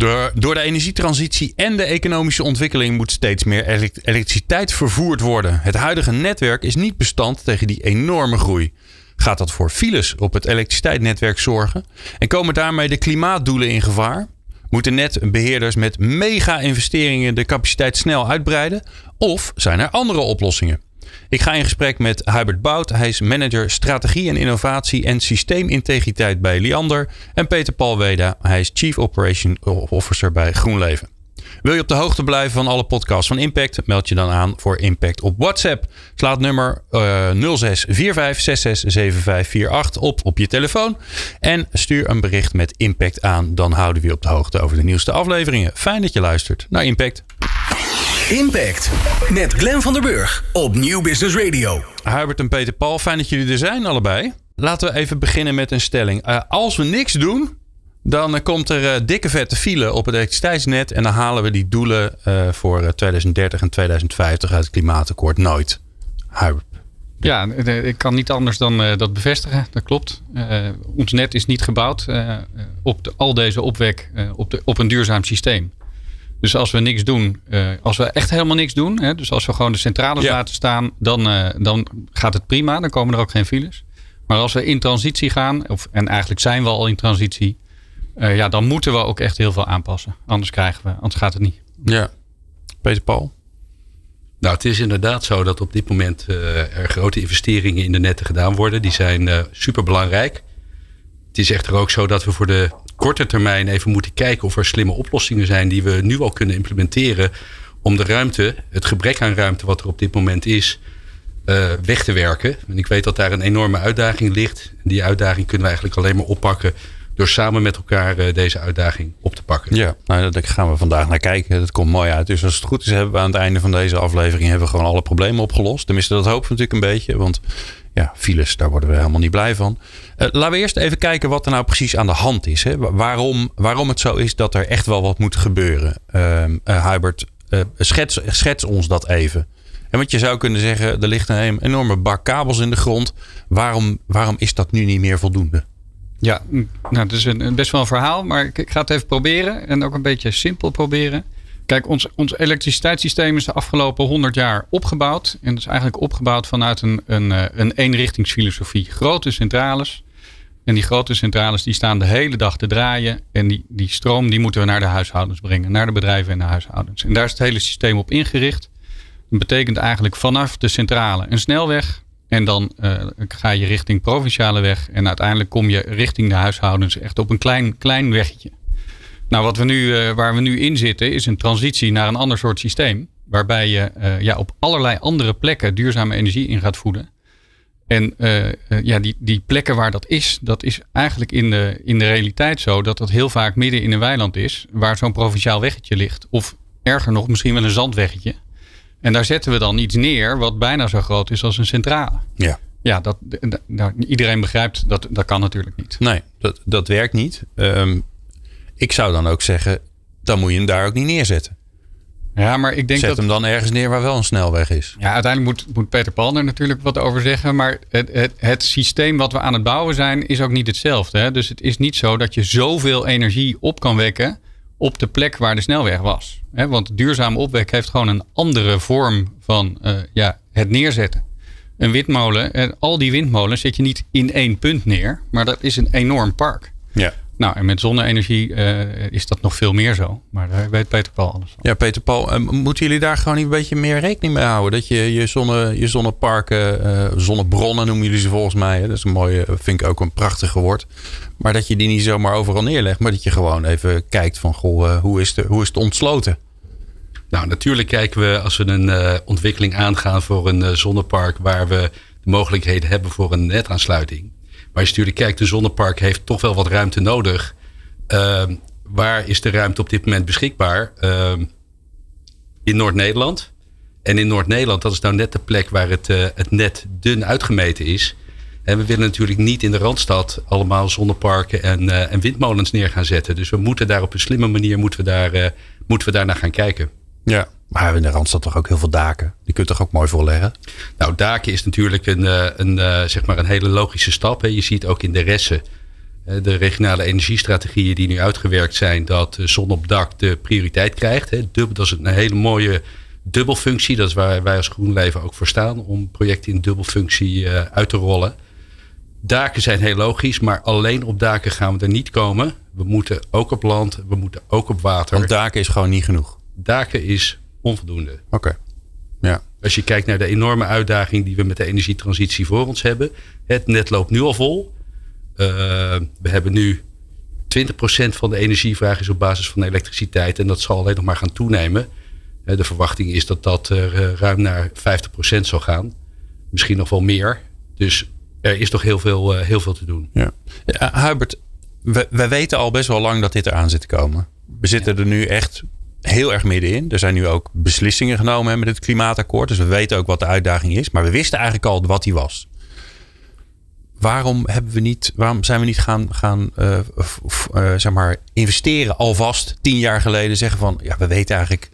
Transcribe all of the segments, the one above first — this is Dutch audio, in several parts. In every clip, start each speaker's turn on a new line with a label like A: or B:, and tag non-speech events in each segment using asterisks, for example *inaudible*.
A: Door, door de energietransitie en de economische ontwikkeling moet steeds meer elektriciteit vervoerd worden. Het huidige netwerk is niet bestand tegen die enorme groei. Gaat dat voor files op het elektriciteitsnetwerk zorgen? En komen daarmee de klimaatdoelen in gevaar? Moeten netbeheerders met mega-investeringen de capaciteit snel uitbreiden? Of zijn er andere oplossingen? Ik ga in gesprek met Hubert Bout. Hij is manager strategie en innovatie en systeemintegriteit bij Liander. En Peter Paul Weda. Hij is Chief Operation Officer bij GroenLeven. Wil je op de hoogte blijven van alle podcasts van Impact? Meld je dan aan voor Impact op WhatsApp. Slaat nummer uh, 0645667548 op op je telefoon. En stuur een bericht met Impact aan. Dan houden we je op de hoogte over de nieuwste afleveringen. Fijn dat je luistert naar Impact.
B: Impact met Glenn van der Burg op Nieuw Business Radio.
A: Hubert en Peter Paul, fijn dat jullie er zijn allebei. Laten we even beginnen met een stelling. Uh, als we niks doen, dan uh, komt er uh, dikke vette file op het elektriciteitsnet. En dan halen we die doelen voor 2030 en 2050 uit het klimaatakkoord nooit. Hubert.
C: Ja, ik kan niet anders dan dat bevestigen. Dat klopt. ons net is niet gebouwd op de, al deze opwek op, de, op een duurzaam systeem. Dus als we niks doen, uh, als we echt helemaal niks doen, hè, dus als we gewoon de centrales laten staan, dan, uh, dan gaat het prima. Dan komen er ook geen files. Maar als we in transitie gaan, of, en eigenlijk zijn we al in transitie, uh, ja, dan moeten we ook echt heel veel aanpassen. Anders krijgen we, anders gaat het niet.
A: Ja, Peter Paul.
D: Nou, het is inderdaad zo dat op dit moment er grote investeringen in de netten gedaan worden. Die zijn super belangrijk. Het is echter ook zo dat we voor de korte termijn even moeten kijken of er slimme oplossingen zijn die we nu al kunnen implementeren om de ruimte, het gebrek aan ruimte wat er op dit moment is, uh, weg te werken. En ik weet dat daar een enorme uitdaging ligt. Die uitdaging kunnen we eigenlijk alleen maar oppakken door samen met elkaar uh, deze uitdaging op te pakken.
A: Ja, nou, daar gaan we vandaag naar kijken. Dat komt mooi uit. Dus als het goed is, hebben we aan het einde van deze aflevering hebben we gewoon alle problemen opgelost. Tenminste, dat hopen natuurlijk een beetje. Want ja, files, daar worden we helemaal niet blij van. Uh, laten we eerst even kijken wat er nou precies aan de hand is. Hè? Waarom, waarom het zo is dat er echt wel wat moet gebeuren. Uh, uh, Hubert, schets, schets ons dat even. En want je zou kunnen zeggen, er ligt een enorme bak kabels in de grond. Waarom, waarom is dat nu niet meer voldoende?
C: Ja, nou, dat is een, best wel een verhaal, maar ik ga het even proberen. En ook een beetje simpel proberen. Kijk, ons, ons elektriciteitssysteem is de afgelopen 100 jaar opgebouwd. En dat is eigenlijk opgebouwd vanuit een, een, eh, een eenrichtingsfilosofie. Grote centrales. En die grote centrales die staan de hele dag te draaien. En die, die stroom die moeten we naar de huishoudens brengen. Naar de bedrijven en de huishoudens. En daar is het hele systeem op ingericht. Dat betekent eigenlijk vanaf de centrale een snelweg. En dan uh, ga je richting provinciale weg. En uiteindelijk kom je richting de huishoudens echt op een klein, klein weggetje. Nou, wat we nu, uh, waar we nu in zitten, is een transitie naar een ander soort systeem. Waarbij je uh, ja, op allerlei andere plekken duurzame energie in gaat voeden. En uh, ja, die, die plekken waar dat is, dat is eigenlijk in de, in de realiteit zo dat dat heel vaak midden in een weiland is. Waar zo'n provinciaal weggetje ligt. Of erger nog, misschien wel een zandweggetje. En daar zetten we dan iets neer wat bijna zo groot is als een centrale.
A: Ja.
C: Ja, dat, dat, iedereen begrijpt dat dat kan natuurlijk niet.
A: Nee, dat, dat werkt niet. Um, ik zou dan ook zeggen, dan moet je hem daar ook niet neerzetten.
C: Ja, maar ik denk
A: Zet
C: dat...
A: hem dan ergens neer waar wel een snelweg is.
C: Ja, uiteindelijk moet, moet Peter Paul er natuurlijk wat over zeggen. Maar het, het, het systeem wat we aan het bouwen zijn, is ook niet hetzelfde. Hè? Dus het is niet zo dat je zoveel energie op kan wekken op de plek waar de snelweg was. Hè? Want duurzaam opwek heeft gewoon een andere vorm van uh, ja, het neerzetten. Een windmolen, en al die windmolens zet je niet in één punt neer, maar dat is een enorm park.
A: Ja.
C: Nou, en met zonne-energie uh, is dat nog veel meer zo. Maar daar weet Peter Paul alles van.
A: Ja, Peter Paul, uh, moeten jullie daar gewoon een beetje meer rekening mee houden? Dat je je, zonne, je zonneparken, uh, zonnebronnen noemen jullie ze volgens mij. Hè? Dat is een mooie, vind ik ook een prachtige woord. Maar dat je die niet zomaar overal neerlegt. Maar dat je gewoon even kijkt van, goh, hoe, is de, hoe is het ontsloten?
D: Nou, natuurlijk kijken we als we een ontwikkeling aangaan voor een zonnepark... waar we de mogelijkheden hebben voor een netaansluiting maar als je natuurlijk kijkt, de zonnepark heeft toch wel wat ruimte nodig. Uh, waar is de ruimte op dit moment beschikbaar? Uh, in Noord-Nederland. En in Noord-Nederland, dat is nou net de plek waar het, uh, het net dun uitgemeten is. En we willen natuurlijk niet in de Randstad allemaal zonneparken en, uh, en windmolens neer gaan zetten. Dus we moeten daar op een slimme manier moeten we daar, uh, moeten we daar naar gaan kijken.
A: Ja, maar in de Randstad toch ook heel veel daken. Die kunt toch ook mooi voorleggen?
D: Nou, daken is natuurlijk een, een, zeg maar een hele logische stap. Je ziet ook in de ressen de regionale energiestrategieën die nu uitgewerkt zijn, dat zon op dak de prioriteit krijgt. Dat is een hele mooie dubbelfunctie. Dat is waar wij als GroenLeven ook voor staan. Om projecten in dubbelfunctie uit te rollen. Daken zijn heel logisch, maar alleen op daken gaan we er niet komen. We moeten ook op land, we moeten ook op water.
A: Want daken is gewoon niet genoeg?
D: Daken is onvoldoende.
A: Oké. Ja.
D: Als je kijkt naar de enorme uitdaging die we met de energietransitie voor ons hebben. Het net loopt nu al vol. Uh, we hebben nu 20% van de energievraag is op basis van elektriciteit. En dat zal alleen nog maar gaan toenemen. De verwachting is dat dat er ruim naar 50% zal gaan. Misschien nog wel meer. Dus er is toch heel veel, heel veel te doen.
A: Ja. ja Hubert, we, we, weten al best wel lang dat dit eraan zit te komen. We zitten er nu echt heel erg middenin. Er zijn nu ook beslissingen genomen met het klimaatakkoord. Dus we weten ook wat de uitdaging is. Maar we wisten eigenlijk al wat die was. Waarom, hebben we niet, waarom zijn we niet gaan, gaan uh, uh, zeg maar investeren alvast tien jaar geleden? Zeggen van ja, we weten eigenlijk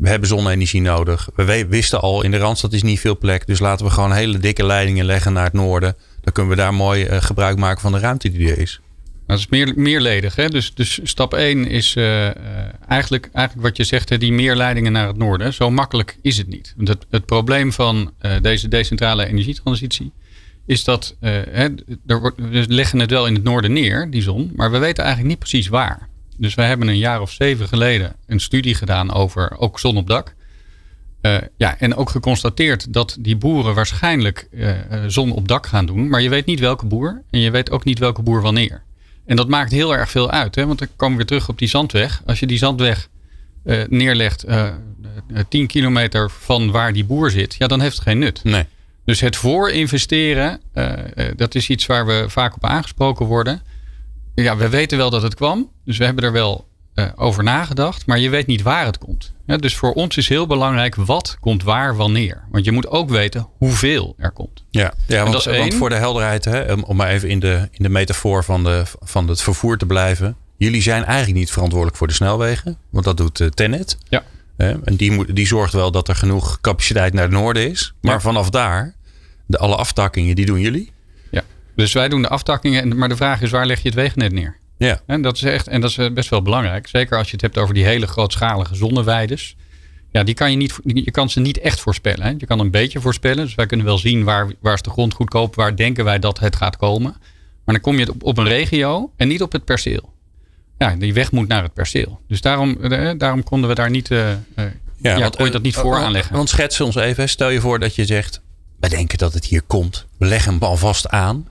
A: we hebben zonne-energie nodig. We wisten al, in de Randstad is niet veel plek. Dus laten we gewoon hele dikke leidingen leggen naar het noorden. Dan kunnen we daar mooi uh, gebruik maken van de ruimte die er is.
C: Dat is meer, meerledig. Hè? Dus, dus stap 1 is uh, eigenlijk, eigenlijk wat je zegt, hè, die meer leidingen naar het noorden. Zo makkelijk is het niet. Want het, het probleem van uh, deze decentrale energietransitie is dat hè, wordt, we leggen het wel in het noorden neer, die zon. Maar we weten eigenlijk niet precies waar. Dus wij hebben een jaar of zeven geleden een studie gedaan over ook zon op dak. Ja, en ook geconstateerd dat die boeren waarschijnlijk zon op dak gaan doen. Maar je weet niet welke boer. En je weet ook niet welke boer wanneer. En dat maakt heel erg veel uit. Hè? Want dan komen we weer terug op die zandweg. Als je die zandweg uh, neerlegt 10 kilometer van waar die boer zit. Ja, dan heeft het geen nut.
A: Nee.
C: Dus het voorinvesteren, dat is iets waar we vaak op aangesproken worden ja, we weten wel dat het kwam. Dus we hebben er wel uh, over nagedacht. Maar je weet niet waar het komt. Ja, dus voor ons is heel belangrijk wat komt waar wanneer. Want je moet ook weten hoeveel er komt.
A: Ja, ja want, want voor de helderheid, hè, om maar even in de, in de metafoor van, de, van het vervoer te blijven. Jullie zijn eigenlijk niet verantwoordelijk voor de snelwegen. Want dat doet uh, Tenet.
C: Ja.
A: en die, moet, die zorgt wel dat er genoeg capaciteit naar het noorden is. Maar ja. vanaf daar, de, alle aftakkingen, die doen jullie.
C: Dus wij doen de aftakkingen. Maar de vraag is, waar leg je het wegennet neer?
A: Ja.
C: En dat is echt, en dat is best wel belangrijk. Zeker als je het hebt over die hele grootschalige zonneweides. Ja, die kan je, niet, je kan ze niet echt voorspellen. Hè? Je kan een beetje voorspellen. Dus wij kunnen wel zien waar, waar is de grond goedkoop. Waar denken wij dat het gaat komen. Maar dan kom je op, op een regio en niet op het perceel. Ja, die weg moet naar het perceel. Dus daarom, eh, daarom konden we daar niet, uh, ja, ja, want, dat niet voor aanleggen.
A: Want schets ons even. Stel je voor dat je zegt, we denken dat het hier komt. We leggen hem alvast aan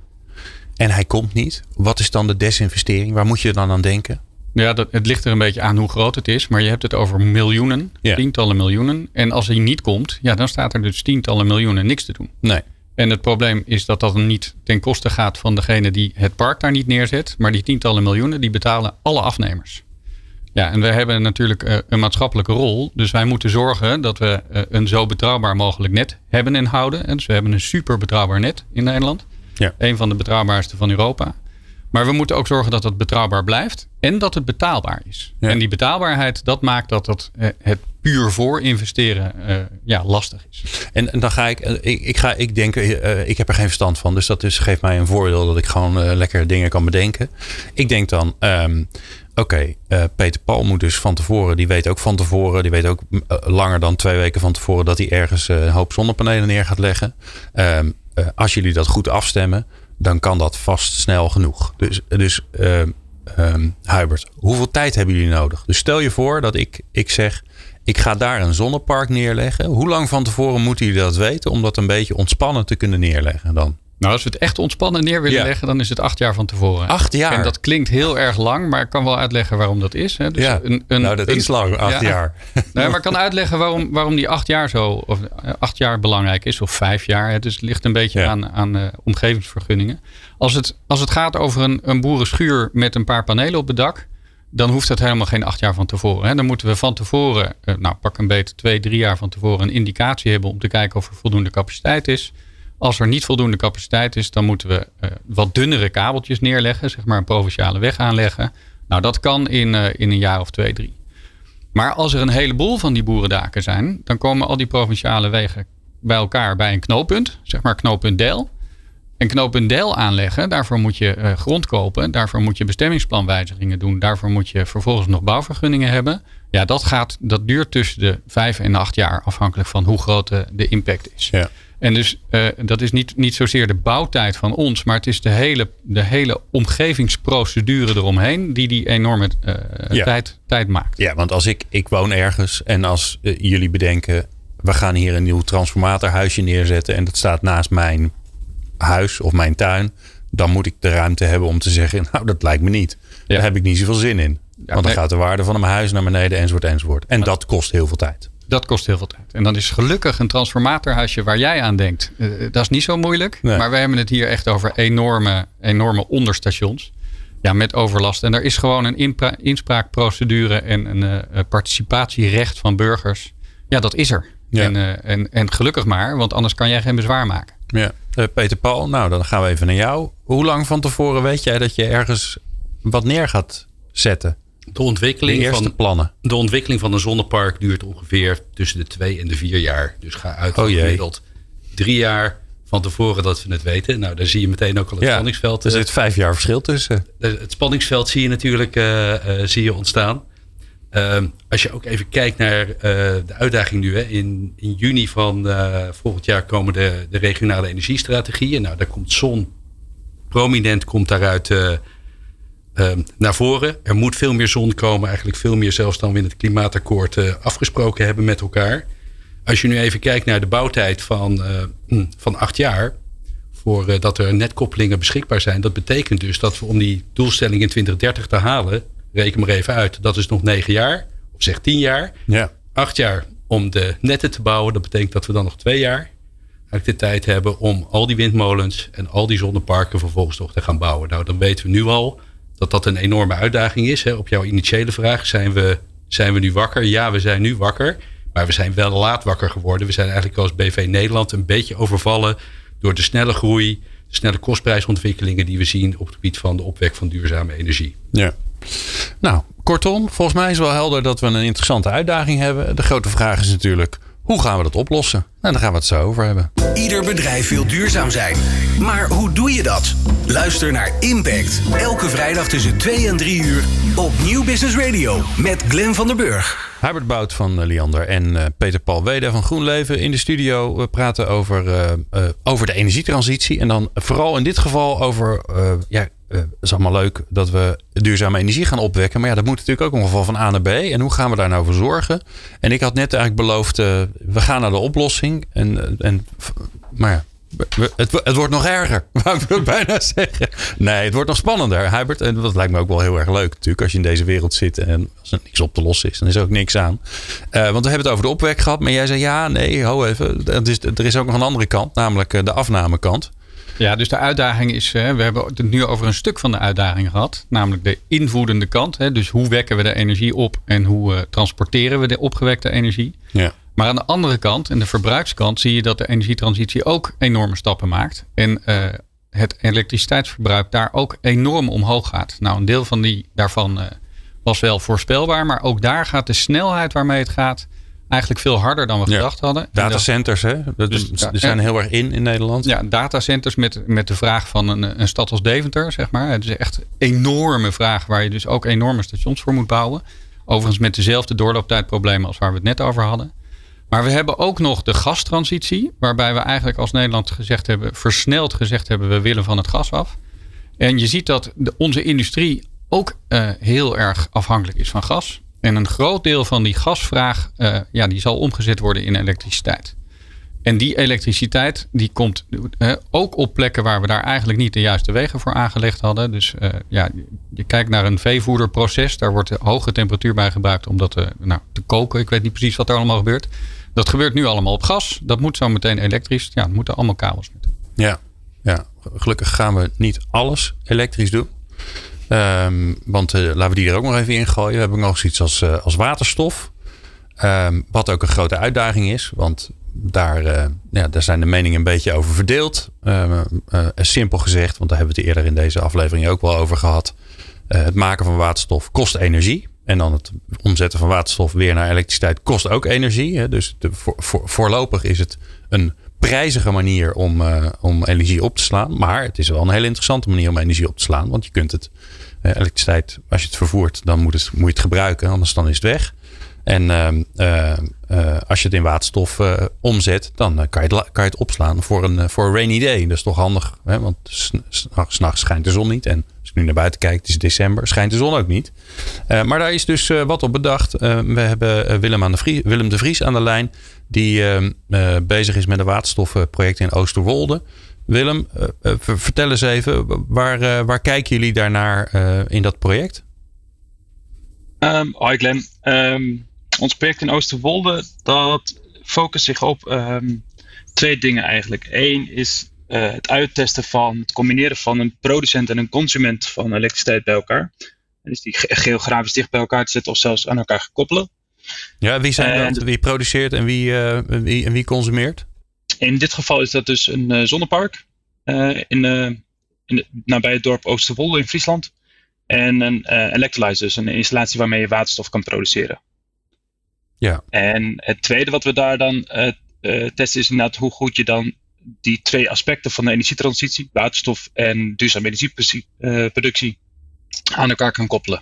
A: en hij komt niet. Wat is dan de desinvestering? Waar moet je dan aan denken?
C: Ja, dat, het ligt er een beetje aan hoe groot het is. Maar je hebt het over miljoenen, ja. tientallen miljoenen. En als hij niet komt, ja, dan staat er dus tientallen miljoenen niks te doen.
A: Nee.
C: En het probleem is dat dat niet ten koste gaat van degene die het park daar niet neerzet. Maar die tientallen miljoenen, die betalen alle afnemers. Ja, en we hebben natuurlijk uh, een maatschappelijke rol. Dus wij moeten zorgen dat we uh, een zo betrouwbaar mogelijk net hebben en houden. En dus we hebben een super betrouwbaar net in Nederland.
A: Ja.
C: Een van de betrouwbaarste van Europa. Maar we moeten ook zorgen dat het betrouwbaar blijft en dat het betaalbaar is.
A: Ja.
C: En die betaalbaarheid, dat maakt dat het, eh, het puur voor investeren uh, ja, lastig is.
A: En, en dan ga ik, ik, ik, ga, ik denk, uh, ik heb er geen verstand van. Dus dat is, geeft mij een voordeel dat ik gewoon uh, lekker dingen kan bedenken. Ik denk dan, um, oké, okay, Peter Paul moet dus van tevoren, die weet ook van tevoren, die weet ook langer dan twee weken van tevoren dat hij ergens een hoop zonnepanelen neer gaat leggen. Um, als jullie dat goed afstemmen, dan kan dat vast snel genoeg. Dus, dus uh, um, Hubert, hoeveel tijd hebben jullie nodig? Dus stel je voor dat ik, ik zeg, ik ga daar een zonnepark neerleggen. Hoe lang van tevoren moeten jullie dat weten om dat een beetje ontspannen te kunnen neerleggen dan?
C: Nou, als we het echt ontspannen neer willen
A: Ja.
C: leggen, dan is het acht jaar van tevoren.
A: Acht jaar?
C: En dat klinkt heel erg lang, maar ik kan wel uitleggen waarom dat is. Hè. Dus
A: ja,
C: een, een,
A: nou dat
C: een-
A: is lang, acht
C: Ja.
A: jaar. *laughs*
C: Nee, maar ik kan uitleggen waarom, waarom die acht jaar zo, of eh, acht jaar belangrijk is, of vijf jaar. hè. Dus het ligt een beetje aan, aan eh, omgevingsvergunningen. Als het, als het gaat over een, een boerenschuur met een paar panelen op het dak, dan hoeft dat helemaal geen acht jaar van tevoren. Hè. Dan moeten we van tevoren, eh, nou pak een beetje twee, drie jaar van tevoren een indicatie hebben om te kijken of er voldoende capaciteit is. Als er niet voldoende capaciteit is, dan moeten we uh, wat dunnere kabeltjes neerleggen, zeg maar een provinciale weg aanleggen. Nou, dat kan in, uh, in een jaar of twee, drie. Maar als er een heleboel van die boerendaken zijn, dan komen al die provinciale wegen bij elkaar bij een knooppunt, zeg maar knooppunt Del. En knooppunt Del aanleggen, daarvoor moet je uh, grond kopen, daarvoor moet je bestemmingsplanwijzigingen doen, daarvoor moet je vervolgens nog bouwvergunningen hebben. Ja, dat, gaat, dat duurt tussen de vijf en acht jaar, afhankelijk van hoe groot de, de impact is. Ja. En dus uh, dat is niet, niet zozeer de bouwtijd van ons, maar het is de hele, de hele omgevingsprocedure eromheen die die enorme uh, ja. tijd, tijd maakt.
A: Ja, want als ik, ik woon ergens en als uh, jullie bedenken, we gaan hier een nieuw transformatorhuisje neerzetten en dat staat naast mijn huis of mijn tuin, dan moet ik de ruimte hebben om te zeggen, nou dat lijkt me niet. Ja. Daar heb ik niet zoveel zin in. Ja, want dan nee. gaat de waarde van mijn huis naar beneden enzovoort enzovoort. En dat kost heel veel tijd.
C: Dat kost heel veel tijd. En dan is gelukkig een transformatorhuisje waar jij aan denkt. Uh, dat is niet zo moeilijk. Nee. Maar we hebben het hier echt over enorme, enorme onderstations. Ja, met overlast. En er is gewoon een inspraakprocedure en een uh, participatierecht van burgers. Ja, dat is er. Ja. En, uh, en, en gelukkig maar, want anders kan jij geen bezwaar maken.
A: Ja. Peter Paul, nou dan gaan we even naar jou. Hoe lang van tevoren weet jij dat je ergens wat neer gaat zetten?
D: De ontwikkeling,
A: de
D: van,
A: plannen.
D: de ontwikkeling van een zonnepark duurt ongeveer tussen de twee en de vier jaar. Dus ga uit van oh gemiddeld drie jaar van tevoren dat we het weten. Nou, daar zie je meteen ook al het
A: ja,
D: spanningsveld.
A: Er zit vijf jaar verschil tussen.
D: Het spanningsveld zie je natuurlijk uh, uh, zie je ontstaan. Uh, als je ook even kijkt naar de uitdaging nu. Hè. In, in juni van volgend jaar komen de, de regionale energiestrategieën. Nou, daar komt zon prominent komt daaruit naar voren. Er moet veel meer zon komen, eigenlijk veel meer zelfs dan we in het klimaatakkoord uh, afgesproken hebben met elkaar. Als je nu even kijkt naar de bouwtijd van, uh, van acht jaar, voor dat er netkoppelingen beschikbaar zijn, dat betekent dus dat we om die doelstelling in 2030 te halen, reken maar even uit, dat is nog negen jaar, of zeg tien jaar.
A: Ja.
D: Acht jaar om de netten te bouwen, dat betekent dat we dan nog twee jaar eigenlijk de tijd hebben om al die windmolens en al die zonneparken vervolgens nog te gaan bouwen. Nou, dan weten we nu al dat dat een enorme uitdaging is. Hè. Op jouw initiële vraag, zijn we, zijn we nu wakker? Ja, we zijn nu wakker. Maar we zijn wel laat wakker geworden. We zijn eigenlijk als BV Nederland een beetje overvallen door de snelle groei, de snelle kostprijsontwikkelingen die we zien op het gebied van de opwek van duurzame energie.
A: Ja. Nou, kortom, volgens mij is wel helder dat we een interessante uitdaging hebben. De grote vraag is natuurlijk, hoe gaan we dat oplossen? Nou, daar gaan we het zo over hebben.
B: Ieder bedrijf wil duurzaam zijn. Maar hoe doe je dat? Luister naar Impact. Elke vrijdag tussen 2 en 3 uur op Nieuw Business Radio. Met Glenn van der Burg.
A: Hubert Bout van Liander en uh, Peter Paul Wede van GroenLeven in de studio. We praten over, uh, uh, over de energietransitie. En dan vooral in dit geval over ja, uh, is allemaal leuk dat we duurzame energie gaan opwekken. Maar ja, dat moet natuurlijk ook ongeval van A naar B. En hoe gaan we daar nou voor zorgen? En ik had net eigenlijk beloofd, uh, we gaan naar de oplossing. En, en, maar ja, het, het wordt nog erger, *laughs* wou ik het bijna zeggen. Nee, het wordt nog spannender, Hubert. En dat lijkt me ook wel heel erg leuk natuurlijk. Als je in deze wereld zit en als er niks op te lossen is, dan is er ook niks aan. Want we hebben het over de opwek gehad. Maar jij zei ja, nee, ho even. Er is, er is ook nog een andere kant, namelijk de afnamekant.
C: Ja, dus de uitdaging is, we hebben het nu over een stuk van de uitdaging gehad, namelijk de invoedende kant. Dus hoe wekken we de energie op en hoe transporteren we de opgewekte energie.
A: Ja.
C: Maar aan de andere kant, in de verbruikskant, zie je dat de energietransitie ook enorme stappen maakt. En uh, het elektriciteitsverbruik daar ook enorm omhoog gaat. Nou, een deel van die, daarvan uh, was wel voorspelbaar, maar ook daar gaat de snelheid waarmee het gaat eigenlijk veel harder dan we
A: ja.
C: gedacht hadden.
A: Datacenters, hè? Dat, dus, zijn heel erg in in Nederland.
C: Ja, datacenters met, met de vraag van een, een stad als Deventer, zeg maar. Het is echt een enorme vraag waar je dus ook enorme stations voor moet bouwen. Overigens met dezelfde doorlooptijdproblemen als waar we het net over hadden. Maar we hebben ook nog de gastransitie, waarbij we eigenlijk als Nederland gezegd hebben, versneld gezegd hebben, we willen van het gas af. En je ziet dat de, onze industrie ook uh, heel erg afhankelijk is van gas. En een groot deel van die gasvraag, uh, ja, die zal omgezet worden in elektriciteit. En die elektriciteit, die komt uh, ook op plekken waar we daar eigenlijk niet de juiste wegen voor aangelegd hadden. Dus ja, je kijkt naar een veevoederproces, daar wordt hoge temperatuur bij gebruikt om dat te, nou, te koken. Ik weet niet precies wat er allemaal gebeurt. Dat gebeurt nu allemaal op gas. Dat moet zo meteen elektrisch. Ja, moeten allemaal kabels met.
A: Ja, ja, gelukkig gaan we niet alles elektrisch doen. Ehm, want laten we die er ook nog even in gooien. We hebben nog zoiets als, als waterstof. Ehm, wat ook een grote uitdaging is. Want daar, ja, daar zijn de meningen een beetje over verdeeld. Ehm, simpel gezegd, want daar hebben we het eerder in deze aflevering ook wel over gehad. het maken van waterstof kost energie. En dan het omzetten van waterstof weer naar elektriciteit kost ook energie. Hè? Dus voor, voorlopig is het een prijzige manier om, uh, om energie op te slaan. Maar het is wel een hele interessante manier om energie op te slaan. Want je kunt het, uh, elektriciteit, als je het vervoert, dan moet, het, moet je het gebruiken. Anders dan is het weg. En uh, als je het in waterstof omzet, dan kan, je het, kan je het opslaan voor een, voor een rainy day. Dat is toch handig, hè? want s'nachts schijnt de zon niet. En nu naar buiten kijk, het is december, schijnt de zon ook niet. maar daar is dus wat op bedacht. we hebben Willem, aan de Vries, Willem de Vries aan de lijn die ehm, eh, bezig is met een waterstofproject in Oosterwolde. Willem, eh, eh, vertel eens even, waar, waar kijken jullie daarnaar in dat project?
E: Um, hoi Glenn. Ehm, ons project in Oosterwolde, dat focust zich op twee dingen eigenlijk. Eén is het uittesten van het combineren van een producent en een consument van elektriciteit bij elkaar. Dus die geografisch dicht bij elkaar te zetten of zelfs aan elkaar koppelen.
A: Ja, wie zijn dat? Wie produceert en wie, uh, wie, en wie consumeert?
E: In dit geval is dat dus een uh, zonnepark in, in nabij het dorp Oosterwolde in Friesland. En een electrolyzer, dus een installatie waarmee je waterstof kan produceren.
A: Ja.
E: En het tweede wat we daar dan testen is inderdaad hoe goed je dan die twee aspecten van de energietransitie, waterstof en duurzame energieproductie, aan elkaar kan koppelen.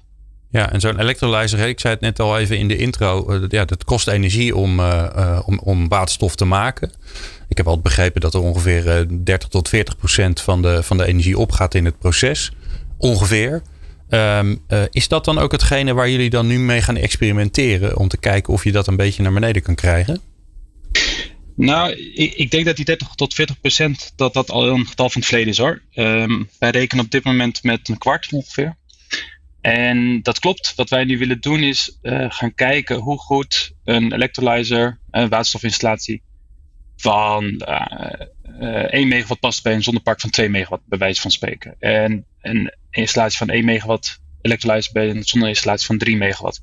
A: Ja, en zo'n electrolyzer, ik zei het net al even in de intro, uh, ja, dat kost energie om, uh, om, om waterstof te maken. Ik heb altijd begrepen dat er ongeveer 30 tot 40 procent van de, van de energie opgaat in het proces. Ongeveer. Um, is dat dan ook hetgene waar jullie dan nu mee gaan experimenteren? Om te kijken of je dat een beetje naar beneden kan krijgen?
E: Nou, ik, ik denk dat die 30 tot 40 procent dat dat al een getal van het verleden is hoor. Um, wij rekenen op dit moment met een kwart ongeveer. En dat klopt. Wat wij nu willen doen is uh, gaan kijken hoe goed een electrolyzer, een waterstofinstallatie van uh, uh, 1 megawatt past bij een zonnepark van 2 megawatt, bij wijze van spreken. En een installatie van 1 megawatt electrolyzer bij een zonneinstallatie van 3 megawatt.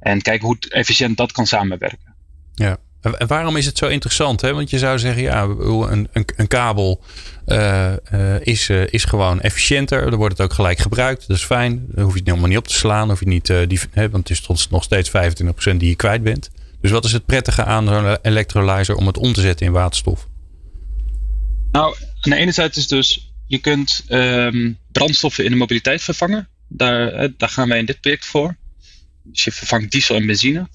E: En kijken hoe efficiënt dat kan samenwerken.
A: Ja. En waarom is het zo interessant? Hè? Want je zou zeggen, ja, een, een, een kabel uh, uh, is, uh, is gewoon efficiënter. Dan wordt het ook gelijk gebruikt. Dat is fijn. Dan hoef je het helemaal niet op te slaan. Hoef je niet, die, hè, want het is nog steeds 25% die je kwijt bent. Dus wat is het prettige aan zo'n electrolyzer om het om te zetten in waterstof?
E: Nou, aan de ene zijde is dus, je kunt um, brandstoffen in de mobiliteit vervangen. Daar, daar gaan wij in dit project voor. Dus je vervangt diesel en benzine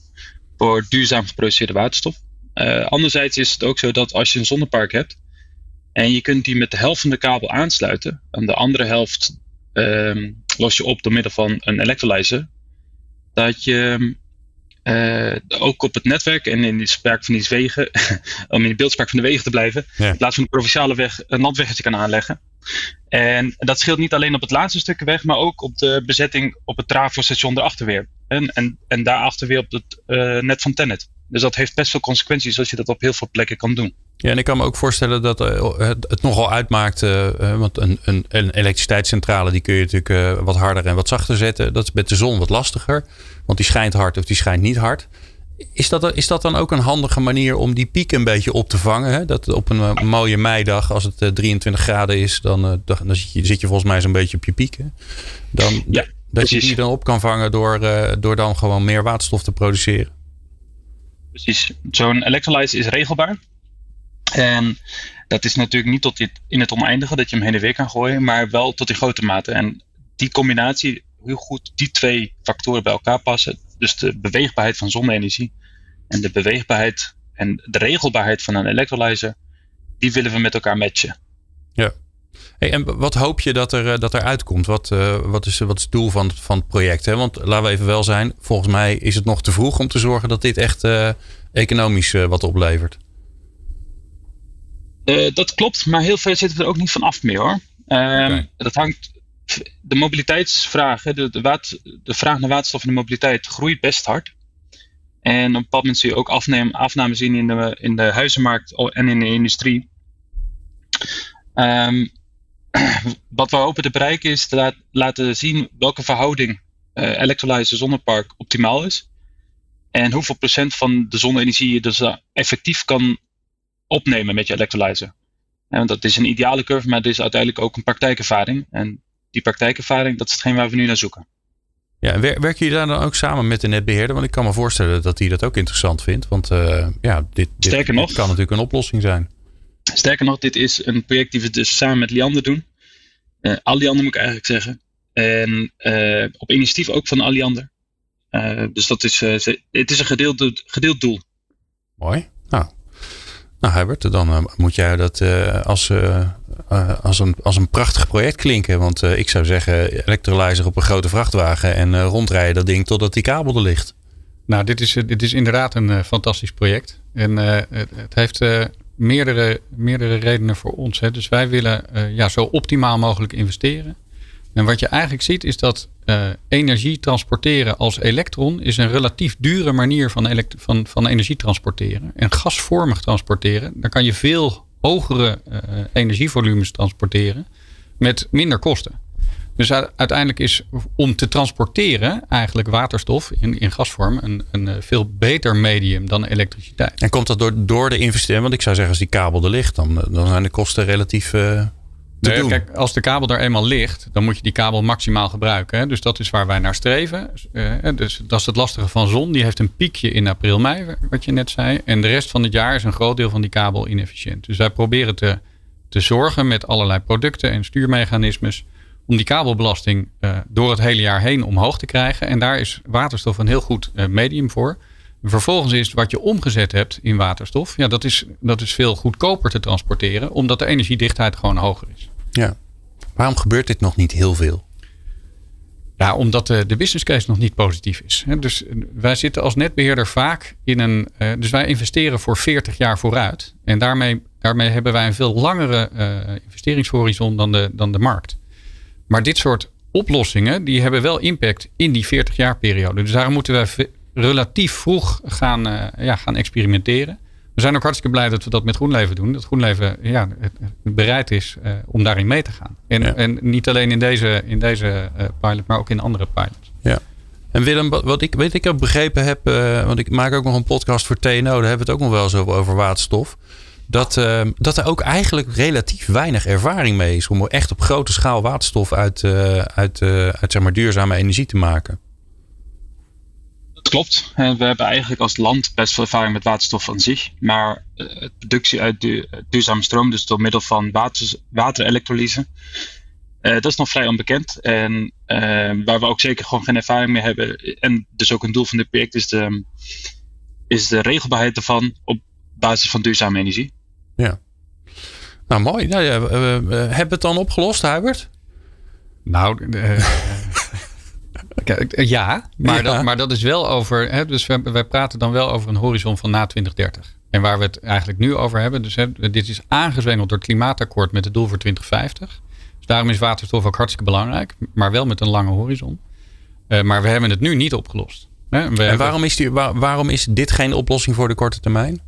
E: voor duurzaam geproduceerde waterstof. Uh, anderzijds is het ook zo dat als je een zonnepark hebt en je kunt die met de helft van de kabel aansluiten, en de andere helft uh, los je op door middel van een electrolyzer, dat je uh, ook op het netwerk en in de spraak van die wegen, *laughs* om in de beeldspraak van de wegen te blijven, in plaats van de provinciale weg een landweggetje kan aanleggen. En dat scheelt niet alleen op het laatste stukje weg, maar ook op de bezetting op het Travo-station erachter weer. En, en, en daarachter weer op het uh, net van Tennet. Dus dat heeft best veel consequenties als je dat op heel veel plekken kan doen.
A: Ja, en ik kan me ook voorstellen dat uh, het, nogal uitmaakt. Uh, want een, een, een, elektriciteitscentrale die kun je natuurlijk wat harder en wat zachter zetten. Dat is met de zon wat lastiger. Want die schijnt hard of die schijnt niet hard. Is dat, is dat dan ook een handige manier om die piek een beetje op te vangen? Hè? Dat op een mooie meidag, als het 23 graden is, dan, dan zit, je, zit je volgens mij zo'n beetje op je pieken. Dan, ja. Dat je die dan op kan vangen door, uh, door dan gewoon meer waterstof te produceren.
E: Precies. Zo'n electrolyzer is regelbaar. En dat is natuurlijk niet tot in het oneindige dat je hem heen en weer kan gooien, maar wel tot in grote mate. En die combinatie, hoe goed die twee factoren bij elkaar passen, dus de beweegbaarheid van zonne-energie en de beweegbaarheid en de regelbaarheid van een electrolyzer, die willen we met elkaar matchen.
A: Hey, en wat hoop je dat er, eh, dat er uitkomt? Wat, uh, wat, is, wat is het doel van, van het project? Hè? Want laten we even wel zijn, volgens mij is het nog te vroeg om te zorgen dat dit echt uh, economisch wat oplevert.
E: dat klopt, maar heel veel zitten er ook niet van af meer hoor. Ehm, okay. Dat hangt. De mobiliteitsvraag, de, de, water, de vraag naar waterstof in de mobiliteit groeit best hard. En op een bepaald moment zie je ook afname, afname zien in de, in de huizenmarkt en in de industrie. Um, *clears throat* wat we hopen te bereiken is te laten zien welke verhouding uh, electrolyzer zonnepark optimaal is. En hoeveel procent van de zonne-energie je dus effectief kan opnemen met je electrolyzer. want dat is een ideale curve, maar het is uiteindelijk ook een praktijkervaring. En die praktijkervaring, dat is hetgeen waar we nu naar zoeken.
A: Ja, werken jullie daar dan ook samen met de netbeheerder? Want ik kan me voorstellen dat hij dat ook interessant vindt. Want uh, ja, dit, dit,
E: Sterker nog,
A: kan natuurlijk een oplossing zijn.
E: Sterker nog, dit is een project die we dus samen met Liander doen. Uh, Alliander moet ik eigenlijk zeggen. En uh, op initiatief ook van Alliander. dus dat is, het is een gedeeld, gedeeld doel.
A: Mooi. Nou, nou Herbert, dan moet jij dat als, als, een, als een prachtig project klinken. Want ik zou zeggen, electrolyzer op een grote vrachtwagen en rondrijden dat ding totdat die kabel er ligt.
C: Nou, dit is, dit is inderdaad een fantastisch project. En het, het, heeft meerdere, meerdere redenen voor ons. Hè. Dus wij willen uh, ja, zo optimaal mogelijk investeren. En wat je eigenlijk ziet is dat uh, energie transporteren als elektron is een relatief dure manier van, van, van energie transporteren. En gasvormig transporteren, daar kan je veel hogere uh, energievolumes transporteren met minder kosten. Dus uiteindelijk is om te transporteren eigenlijk waterstof in, in gasvorm een, een eh, veel beter medium dan elektriciteit.
A: En komt dat door, door de investering? Want ik zou zeggen, als die kabel er ligt, dan, dan zijn de kosten relatief. Uh, nee,
C: Kijk, als de kabel er eenmaal ligt, dan moet je die kabel maximaal gebruiken. Hè? Dus dat is waar wij naar streven. Uh, dus dat is het lastige van zon. Die heeft een piekje in april, mei, wat je net zei. En de rest van het jaar is een groot deel van die kabel inefficiënt. Dus wij proberen te, te zorgen met allerlei producten en stuurmechanismes om die kabelbelasting uh, door het hele jaar heen omhoog te krijgen. En daar is waterstof een heel goed uh, medium voor. Vervolgens is wat je omgezet hebt in waterstof, ja, dat, is, dat is veel goedkoper te transporteren, omdat de energiedichtheid gewoon hoger is.
A: Ja. Waarom gebeurt dit nog niet heel veel?
C: Ja, omdat de, de business case nog niet positief is. Dus wij zitten als netbeheerder vaak in een. Dus wij investeren voor 40 jaar vooruit. En daarmee, daarmee hebben wij een veel langere investeringshorizon dan de, dan de markt. Maar dit soort oplossingen die hebben wel impact in die 40 jaar periode. Dus daarom moeten we relatief vroeg gaan, uh, ja, gaan experimenteren. We zijn ook hartstikke blij dat we dat met GroenLeven doen. Dat GroenLeven ja, bereid is uh, om daarin mee te gaan. En, ja. en niet alleen in deze, in deze uh, pilot, maar ook in andere pilots.
A: Ja. En Willem, wat ik, weet ik begrepen heb, want ik maak ook nog een podcast voor TNO, daar hebben we het ook nog wel over, over waterstof dat, uh, dat er ook eigenlijk relatief weinig ervaring mee is om echt op grote schaal waterstof uit, uh, uit, uh, uit zeg maar, duurzame energie te maken.
E: Dat klopt. We hebben eigenlijk als land best veel ervaring met waterstof aan zich. Maar de productie uit du duurzame stroom, dus door middel van water, waterelektrolyse, dat is nog vrij onbekend. En waar we ook zeker gewoon geen ervaring mee hebben, en dus ook een doel van dit project, is de, is de regelbaarheid ervan op basis van duurzame energie.
A: Ja. Nou, mooi. Nou, ja, hebben we het dan opgelost, Hubert?
C: Nou, *laughs* uh, ja, maar, ja. Dat, maar dat is wel over. Hè, dus wij, wij praten dan wel over een horizon van na 2030. En waar we het eigenlijk nu over hebben. Dus hè, dit is aangezwengeld door het klimaatakkoord met het doel voor 2050. Dus daarom is waterstof ook hartstikke belangrijk. Maar wel met een lange horizon. Uh, maar we hebben het nu niet opgelost.
A: Hè? en waarom is, die, waar, waarom is dit geen oplossing voor de korte termijn?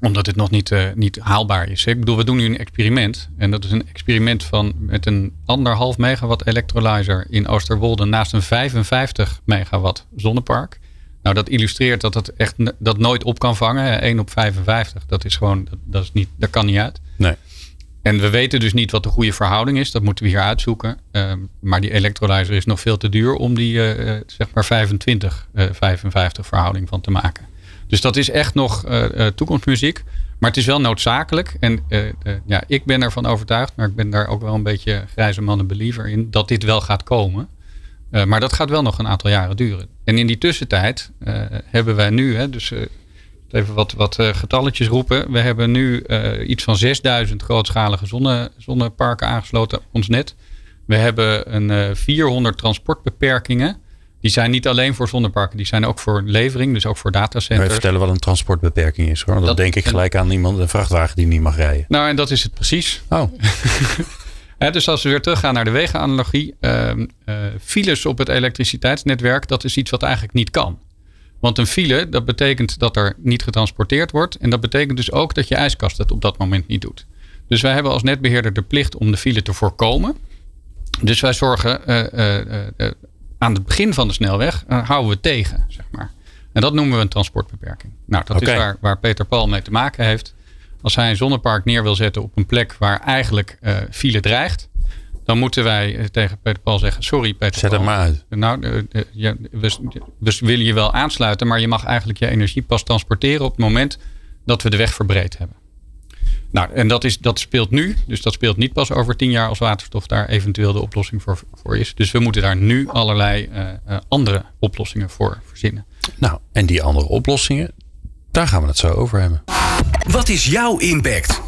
C: Omdat het nog niet, uh, niet haalbaar is. Ik bedoel, we doen nu een experiment. En dat is een experiment van met een anderhalf megawatt electrolyzer in Oosterwolde naast een 55 megawatt zonnepark. Nou, dat illustreert dat het echt dat nooit op kan vangen. 1 op 55, dat is gewoon, dat, dat, is niet, dat kan niet uit.
A: Nee.
C: En we weten dus niet wat de goede verhouding is. Dat moeten we hier uitzoeken. Uh, maar die electrolyzer is nog veel te duur om die uh, zeg maar 25, 55 verhouding van te maken. Dus dat is echt nog uh, toekomstmuziek. Maar het is wel noodzakelijk. En uh, ja, ik ben ervan overtuigd, maar ik ben daar ook wel een beetje grijze mannen believer in, dat dit wel gaat komen. maar dat gaat wel nog een aantal jaren duren. En in die tussentijd hebben wij nu, hè, dus even wat, wat getalletjes roepen. We hebben nu iets van 6000 grootschalige zonne, zonneparken aangesloten op ons net. We hebben een 400 transportbeperkingen. Die zijn niet alleen voor zonneparken, die zijn ook voor levering, dus ook voor datacenters.
A: Even vertellen wat een transportbeperking is hoor. Dan dat, denk ik gelijk aan iemand, een vrachtwagen die niet mag rijden.
C: Nou, en dat is het precies.
A: Oh. *laughs*
C: dus als we weer teruggaan naar de wegenanalogie. Uh, uh, files op het elektriciteitsnetwerk, dat is iets wat eigenlijk niet kan. Want een file, dat betekent dat er niet getransporteerd wordt. En dat betekent dus ook dat je ijskast het op dat moment niet doet. Dus wij hebben als netbeheerder de plicht om de file te voorkomen. Dus wij zorgen aan het begin van de snelweg, houden we tegen, zeg maar. En dat noemen we een transportbeperking. Nou, dat is waar, waar Peter Paul mee te maken heeft. Als hij een zonnepark neer wil zetten op een plek waar eigenlijk uh, file dreigt, dan moeten wij eh, tegen Peter Paul zeggen: Sorry, Peter
A: Zet
C: Paul.
A: het maar uit.
C: Nou, uh, ja, we, we, willen je wel aansluiten, maar je mag eigenlijk je energie pas transporteren op het moment dat we de weg verbreed hebben. Nou, en dat, is, dat speelt nu. Dus dat speelt niet pas over tien jaar als waterstof daar eventueel de oplossing voor, voor is. Dus we moeten daar nu allerlei uh, uh, andere oplossingen voor verzinnen.
A: Nou, en die andere oplossingen, daar gaan we het zo over hebben.
B: Wat is jouw impact?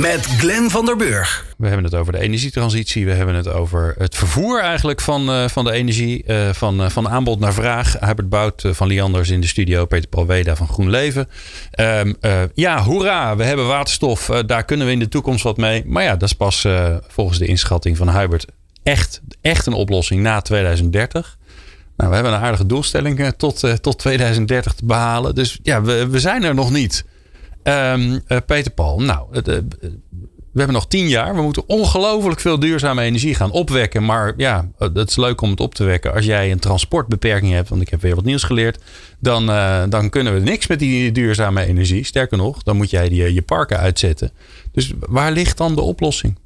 B: Met Glenn van der Burg.
A: We hebben het over de energietransitie. We hebben het over het vervoer eigenlijk van, uh, van de energie. Uh, van, uh, van aanbod naar vraag. Herbert Bout van Lianders in de studio. Peter Paul Weda van GroenLeven. Um, ja, hoera. We hebben waterstof. daar kunnen we in de toekomst wat mee. Maar ja, dat is pas volgens de inschatting van Hubert echt, echt een oplossing na 2030. Nou, we hebben een aardige doelstelling tot, tot 2030 te behalen. Dus ja, we, we zijn er nog niet. Um, Peter Paul, nou, uh, we hebben nog tien jaar. We moeten ongelooflijk veel duurzame energie gaan opwekken. Maar ja, het is leuk om het op te wekken. Als jij een transportbeperking hebt, want ik heb weer wat nieuws geleerd. Dan, dan kunnen we niks met die duurzame energie. Sterker nog, dan moet jij die, je parken uitzetten. Dus waar ligt dan de oplossing?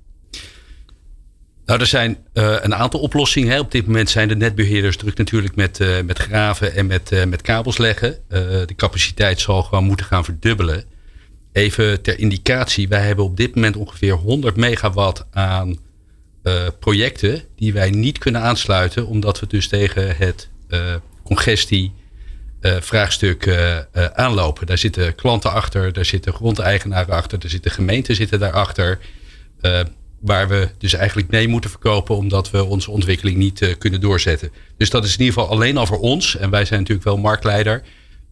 D: Nou, er zijn een aantal oplossingen. Hè. Op dit moment zijn de netbeheerders druk natuurlijk met, met graven en met, met kabels leggen. de capaciteit zal gewoon moeten gaan verdubbelen. Even ter indicatie, wij hebben op dit moment ongeveer 100 megawatt aan projecten die wij niet kunnen aansluiten, omdat we dus tegen het congestie vraagstuk aanlopen. Daar zitten klanten achter, daar zitten grondeigenaren achter, daar zitten gemeenten zitten daarachter waar we dus eigenlijk nee moeten verkopen omdat we onze ontwikkeling niet uh, kunnen doorzetten. Dus dat is in ieder geval alleen al voor ons. En wij zijn natuurlijk wel marktleider.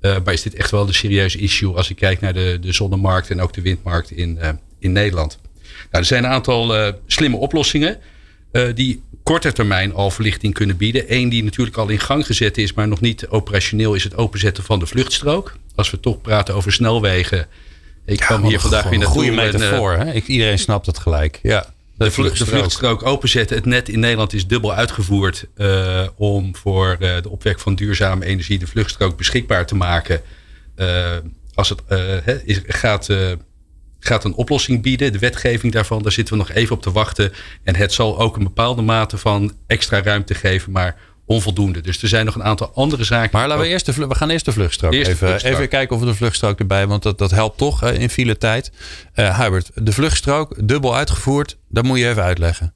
D: Uh, maar is dit echt wel een serieuze issue als ik kijk naar de, de zonnemarkt en ook de windmarkt in, uh, in Nederland. Nou, er zijn een aantal slimme oplossingen die korte termijn al verlichting kunnen bieden. Eén die natuurlijk al in gang gezet is, maar nog niet operationeel, is het openzetten van de vluchtstrook. Als we toch praten over snelwegen. Ik
A: ja,
D: kwam hier vandaag weer.
A: Een goede metafoor. En, hè? Iedereen snapt het gelijk. Ja.
D: De, vluchtstrook. de vluchtstrook openzetten. Het net in Nederland is dubbel uitgevoerd uh, om voor uh, de opwek van duurzame energie de vluchtstrook beschikbaar te maken. Uh, als het is, gaat, gaat een oplossing bieden, de wetgeving daarvan, daar zitten we nog even op te wachten. En het zal ook een bepaalde mate van extra ruimte geven, maar onvoldoende. Dus er zijn nog een aantal andere zaken.
A: Maar laten we eerst de, we gaan eerst de vluchtstrook, eerst even, de vluchtstrook. even kijken of we de vluchtstrook erbij, want dat, dat helpt toch uh, in file tijd. Uh, Hubert, de vluchtstrook dubbel uitgevoerd, dat moet je even uitleggen.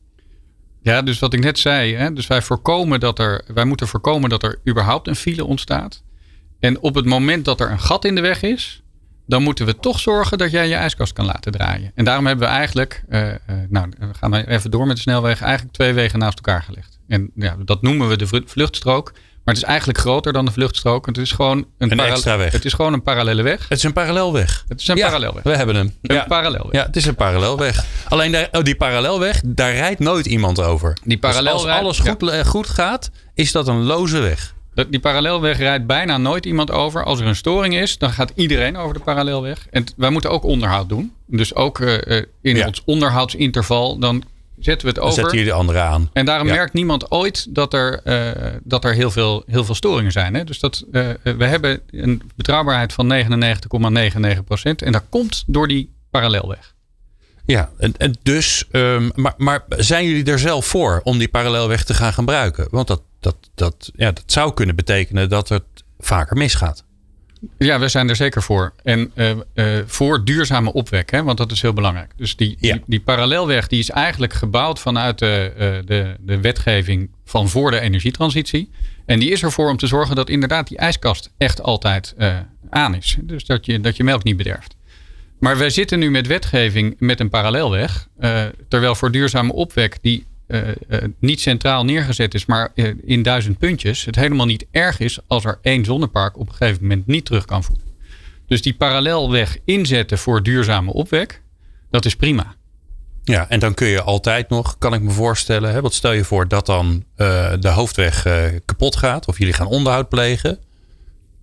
C: Ja, dus wat ik net zei, hè, dus wij voorkomen dat er, wij moeten voorkomen dat er überhaupt een file ontstaat. En op het moment dat er een gat in de weg is, dan moeten we toch zorgen dat jij je ijskast kan laten draaien. En daarom hebben we eigenlijk, uh, nou, we gaan even door met de snelweg, eigenlijk twee wegen naast elkaar gelegd. En ja, dat noemen we de vluchtstrook. Maar het is eigenlijk groter dan de vluchtstrook. Het is gewoon een,
A: een extra weg.
C: Het is gewoon een parallele weg.
A: Het is een parallelweg.
C: Het is een
A: ja,
C: parallelweg.
A: We hebben hem.
C: Een
A: ja.
C: parallelweg.
A: Ja, het is een parallelweg. Alleen daar, oh, die parallelweg, daar rijdt nooit iemand over.
C: Die parallelweg,
A: dus als alles goed, ja. goed gaat, is dat een loze weg.
C: Die parallelweg rijdt bijna nooit iemand over. Als er een storing is, dan gaat iedereen over de parallelweg. En wij moeten ook onderhoud doen. Dus ook uh, in ja. ons onderhoudsinterval, dan zetten we het over.
A: Dan zetten jullie de andere aan.
C: En daarom ja. merkt niemand ooit dat er, uh, dat er heel, veel, heel veel storingen zijn. Hè? Dus dat, uh, we hebben een betrouwbaarheid van 99,99%. procent en dat komt door die parallelweg.
A: Ja, en, en dus, um, maar, maar zijn jullie er zelf voor om die parallelweg te gaan gebruiken? Want dat, dat, dat, ja, dat zou kunnen betekenen dat het vaker misgaat.
C: Ja, we zijn er zeker voor. En uh, uh, voor duurzame opwek, hè, want dat is heel belangrijk. Dus die, ja. die, die, parallelweg die is eigenlijk gebouwd vanuit de, uh, de, de wetgeving van voor de energietransitie. En die is ervoor om te zorgen dat inderdaad die ijskast echt altijd aan is. Dus dat je, dat je melk niet bederft. Maar wij zitten nu met wetgeving met een parallelweg. terwijl voor duurzame opwek die niet centraal neergezet is, maar uh, in duizend puntjes, het helemaal niet erg is als er één zonnepark op een gegeven moment niet terug kan voeren. Dus die parallelweg inzetten voor duurzame opwek, dat is prima.
A: Ja, en dan kun je altijd nog, kan ik me voorstellen, hè, wat stel je voor dat dan de hoofdweg kapot gaat of jullie gaan onderhoud plegen.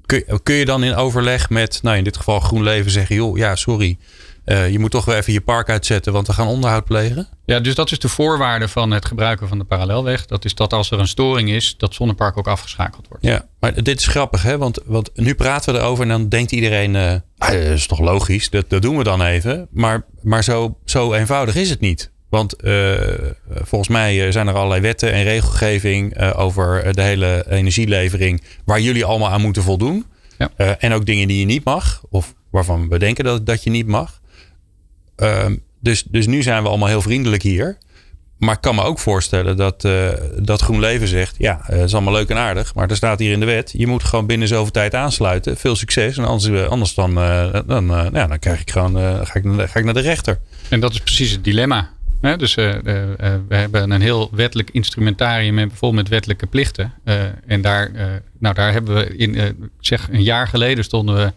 A: Kun, kun je dan in overleg met, nou in dit geval GroenLeven zeggen, joh, ja, sorry, eh, je moet toch wel even je park uitzetten, want we gaan onderhoud plegen.
C: Ja, dus dat is de voorwaarde van het gebruiken van de parallelweg. Dat is dat als er een storing is, dat zonnepark ook afgeschakeld wordt.
A: Ja, maar dit is grappig, hè? Want, want nu praten we erover en dan denkt iedereen, uh, dat is toch logisch, dat, dat doen we dan even. Maar, maar zo, zo eenvoudig is het niet. Want uh, volgens mij zijn er allerlei wetten en regelgeving over de hele energielevering waar jullie allemaal aan moeten voldoen. Ja. en ook dingen die je niet mag, of waarvan we denken dat, dat je niet mag. Ehm, dus, dus nu zijn we allemaal heel vriendelijk hier. Maar ik kan me ook voorstellen dat, uh, dat GroenLeven zegt: ja, het is allemaal leuk en aardig, maar er staat hier in de wet: je moet gewoon binnen zoveel tijd aansluiten. Veel succes. En anders, anders dan, dan, ja, dan krijg ik gewoon, ga, ik, ga ik naar de rechter.
C: En dat is precies het dilemma. Hè? Dus we hebben een heel wettelijk instrumentarium en met wettelijke plichten. en daar, nou, daar hebben we in, zeg een jaar geleden stonden we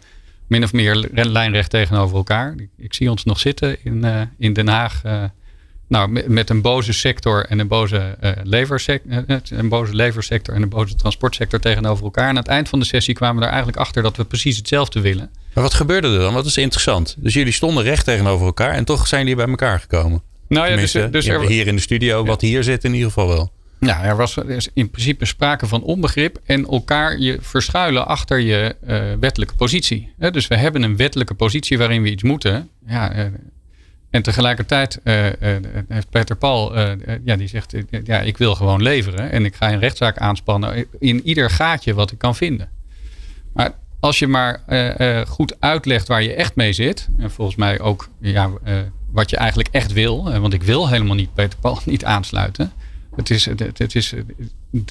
C: min of meer lijnrecht tegenover elkaar. Ik, zie ons nog zitten in, uh, in Den Haag. Uh, nou, met, met, een boze sector en een boze, uh, leversector, een boze leversector en een boze transportsector tegenover elkaar. En aan het eind van de sessie kwamen we er eigenlijk achter dat we precies hetzelfde willen.
A: Maar wat gebeurde er dan? Wat is interessant. Dus jullie stonden recht tegenover elkaar en toch zijn jullie bij elkaar gekomen. Nou ja, dus, dus er, hier in de studio, wat hier zit in ieder geval wel.
C: Ja, er was in principe sprake van onbegrip en elkaar je verschuilen achter je uh, wettelijke positie. dus we hebben een wettelijke positie waarin we iets moeten. Ja, uh, en tegelijkertijd uh, heeft Peter Paul, ja, die zegt, ja, ik wil gewoon leveren en ik ga een rechtszaak aanspannen in ieder gaatje wat ik kan vinden. Maar als je maar goed uitlegt waar je echt mee zit, en volgens mij ook ja, wat je eigenlijk echt wil, want ik wil helemaal niet Peter Paul *laughs* niet aansluiten het is, het, het, is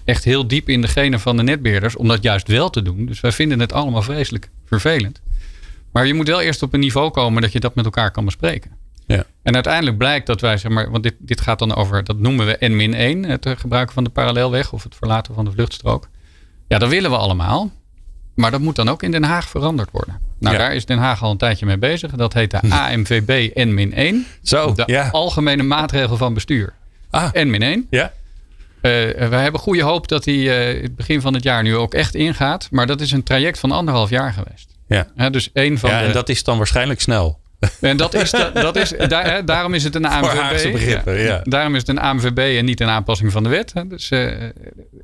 C: echt heel diep in de genen van de netbeheerders om dat juist wel te doen. Dus wij vinden het allemaal vreselijk vervelend. Maar je moet wel eerst op een niveau komen dat je dat met elkaar kan bespreken. Ja. En uiteindelijk blijkt dat wij, zeg maar, want dit, dit gaat dan over, dat noemen we N-1, het gebruiken van de parallelweg of het verlaten van de vluchtstrook. Ja, dat willen we allemaal. Maar dat moet dan ook in Den Haag veranderd worden. Nou, daar is Den Haag al een tijdje mee bezig. Dat heet de *laughs* AMVB N-1. Zo, de ja. algemene maatregel van bestuur. Ah. En min 1. Ja. Uh, we hebben goede hoop dat hij uh, het begin van het jaar nu ook echt ingaat. Maar dat is een traject van anderhalf jaar geweest.
A: Ja,
C: ja dus één van
A: ja, en dat is dan waarschijnlijk snel. *laughs*
C: En dat is, dat is, daar, hè, daarom is het een *laughs* AMVB.
A: Begrippen, ja.
C: Daarom is het een AMVB en niet een aanpassing van de wet. Hè. Dus,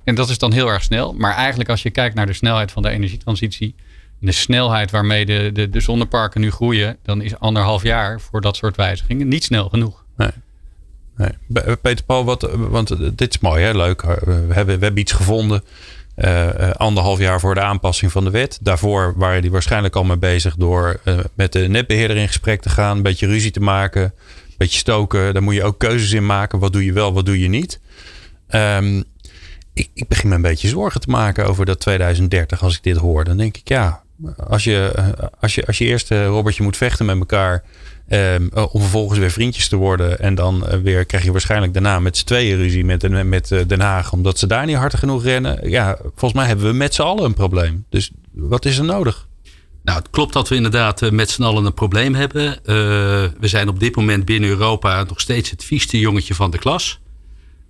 C: en dat is dan heel erg snel. Maar eigenlijk als je kijkt naar de snelheid van de energietransitie. De snelheid waarmee de, de, de zonneparken nu groeien. Dan is anderhalf jaar voor dat soort wijzigingen niet snel genoeg.
A: Nee. Peter Paul, wat, want dit is mooi, hè? leuk. We hebben, we hebben iets gevonden. Uh, anderhalf jaar voor de aanpassing van de wet. Daarvoor waren die waarschijnlijk al mee bezig door met de netbeheerder in gesprek te gaan. Een beetje ruzie te maken. Een beetje stoken. Daar moet je ook keuzes in maken. Wat doe je wel, wat doe je niet. Um, ik, ik, begin me een beetje zorgen te maken over dat 2030 als ik dit hoor. Dan denk ik ja, als je, als je, als je eerst Robertje moet vechten met elkaar Um, om vervolgens weer vriendjes te worden. En dan uh, weer krijg je waarschijnlijk daarna met z'n tweeën ruzie met, met uh, Den Haag. Omdat ze daar niet hard genoeg rennen. Ja, volgens mij hebben we met z'n allen een probleem. Dus wat is er nodig?
D: Nou, het klopt dat we inderdaad met z'n allen een probleem hebben. We zijn op dit moment binnen Europa nog steeds het vieste jongetje van de klas.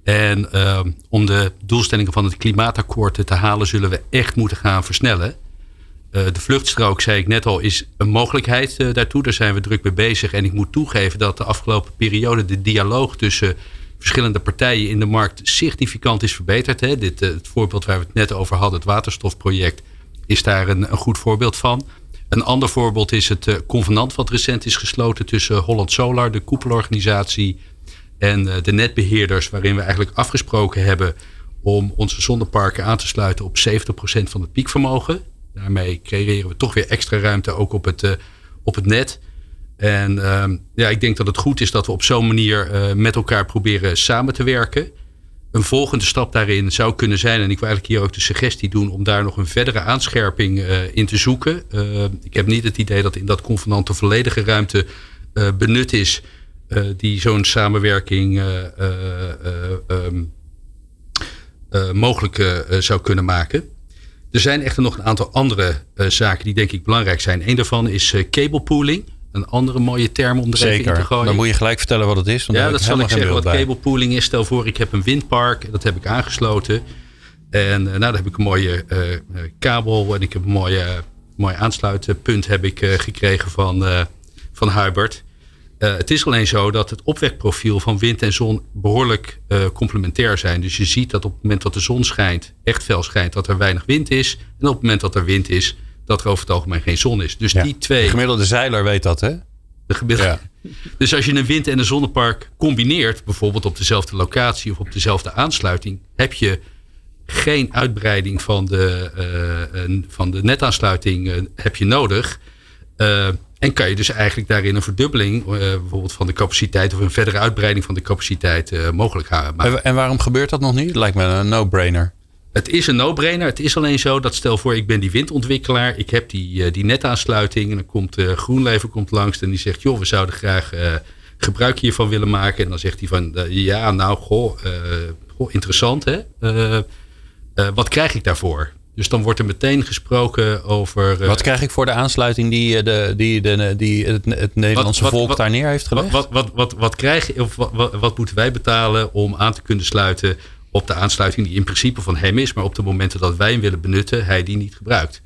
D: En ehm, om de doelstellingen van het klimaatakkoord te halen, zullen we echt moeten gaan versnellen. Uh, de vluchtstrook, zei ik net al, is een mogelijkheid uh, daartoe. Daar zijn we druk mee bezig. En ik moet toegeven dat de afgelopen periode de dialoog tussen verschillende partijen in de markt significant is verbeterd. Hè. Dit, uh, het voorbeeld waar we het net over hadden, het waterstofproject, is daar een, een goed voorbeeld van. Een ander voorbeeld is het convenant wat recent is gesloten tussen Holland Solar, de koepelorganisatie, en de netbeheerders, waarin we eigenlijk afgesproken hebben om onze zonneparken aan te sluiten op 70% van het piekvermogen. Daarmee creëren we toch weer extra ruimte ook op het, uh, op het net. En uh, ja, ik denk dat het goed is dat we op zo'n manier uh, met elkaar proberen samen te werken. Een volgende stap daarin zou kunnen zijn, en ik wil eigenlijk hier ook de suggestie doen om daar nog een verdere aanscherping uh, in te zoeken. ik heb niet het idee dat in dat convenant de volledige ruimte benut is die zo'n samenwerking um, mogelijk zou kunnen maken. Er zijn echter nog een aantal andere uh, zaken die denk ik belangrijk zijn. Een daarvan is uh, cable pooling. Een andere mooie term om er
A: Zeker.
D: even in te gooien.
A: Dan moet je gelijk vertellen wat het is.
D: Want ja, dat zal ik zeggen wat cable pooling is. Stel voor, ik heb een windpark. Dat heb ik aangesloten. En uh, nou, dan heb ik een mooie kabel. En ik heb een mooie, mooi aansluitpunt heb ik, gekregen van, van Hubert. Uh, het is alleen zo dat het opwekprofiel van wind en zon behoorlijk uh, complementair zijn. Dus je ziet dat op het moment dat de zon schijnt, echt fel schijnt, dat er weinig wind is. En op het moment dat er wind is, dat er over het algemeen geen zon is. Dus
A: Ja.
D: die twee.
A: De gemiddelde zeiler weet dat, hè?
D: De gemiddelde-
A: Ja. *laughs*
D: Dus als je een wind- en een zonnepark combineert, bijvoorbeeld op dezelfde locatie of op dezelfde aansluiting, heb je geen uitbreiding van de, eh, van de netaansluiting eh, heb je nodig. En kan je dus eigenlijk daarin een verdubbeling, eh, bijvoorbeeld van de capaciteit of een verdere uitbreiding van de capaciteit eh, mogelijk maken.
A: En, waarom gebeurt dat nog niet? Lijkt me een no-brainer.
D: Het is een no-brainer. Het is alleen zo dat stel voor, ik ben die windontwikkelaar. Ik heb die, eh, die netaansluiting. En dan komt GroenLeven komt langs en die zegt... joh, we zouden graag gebruik hiervan willen maken. En dan zegt hij van, ja, nou, goh, goh interessant hè. Wat krijg ik daarvoor? Dus dan wordt er meteen gesproken over... eh,
A: Wat krijg ik voor de aansluiting die, eh, de, die, de, die het, het Nederlandse
D: wat-
A: volk
D: wat-
A: daar neer heeft gelegd?
D: Wat, wat, wat, wat, krijg je, of wat moeten wij betalen om aan te kunnen sluiten op de aansluiting die in principe van hem is, maar op de momenten dat wij hem willen benutten, hij die niet gebruikt.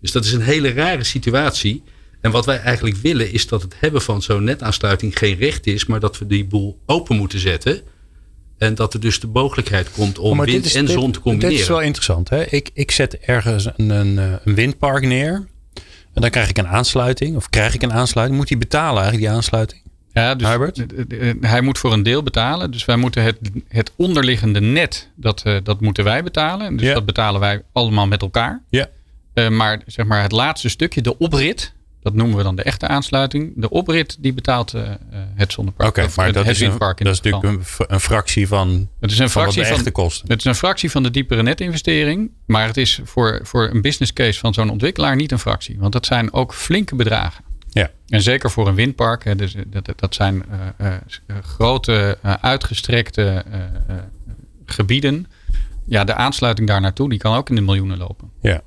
D: Dus dat is een hele rare situatie. En wat wij eigenlijk willen is dat het hebben van zo'n netaansluiting geen recht is, maar dat we die boel open moeten zetten. En dat er dus de mogelijkheid komt om
A: Oh,
D: wind
A: is-
D: en zon te combineren.
A: Dit is wel interessant. Hè? Ik, ik zet ergens een, een, eh, een windpark neer. En dan krijg ik een aansluiting. Of krijg ik een aansluiting. Moet hij betalen eigenlijk die aansluiting?
C: Ja, dus
A: Herbert?
C: eh, hij moet voor een deel betalen. Dus wij moeten het, het onderliggende net, dat, eh, dat moeten wij betalen. Dus
A: Ja.
C: dat betalen wij allemaal met elkaar.
A: Ja.
C: Eh, maar zeg maar het laatste stukje, de oprit, dat noemen we dan de echte aansluiting. De oprit die betaalt eh, eh, het zonnepark.
A: Oké, maar dat is, een, dat is natuurlijk een, een fractie van,
C: Het is een
A: van
C: fractie
A: de
C: van,
A: echte kosten.
C: het is een fractie van de diepere netinvestering. Maar het is voor, voor een business case van zo'n ontwikkelaar niet een fractie. Want dat zijn ook flinke bedragen.
A: Ja.
C: En zeker voor een windpark. Hè, dus dat, dat zijn eh, eh, grote, eh, uitgestrekte eh, eh, gebieden. Ja, de aansluiting daar naartoe, die kan ook in de miljoenen lopen.
A: Ja.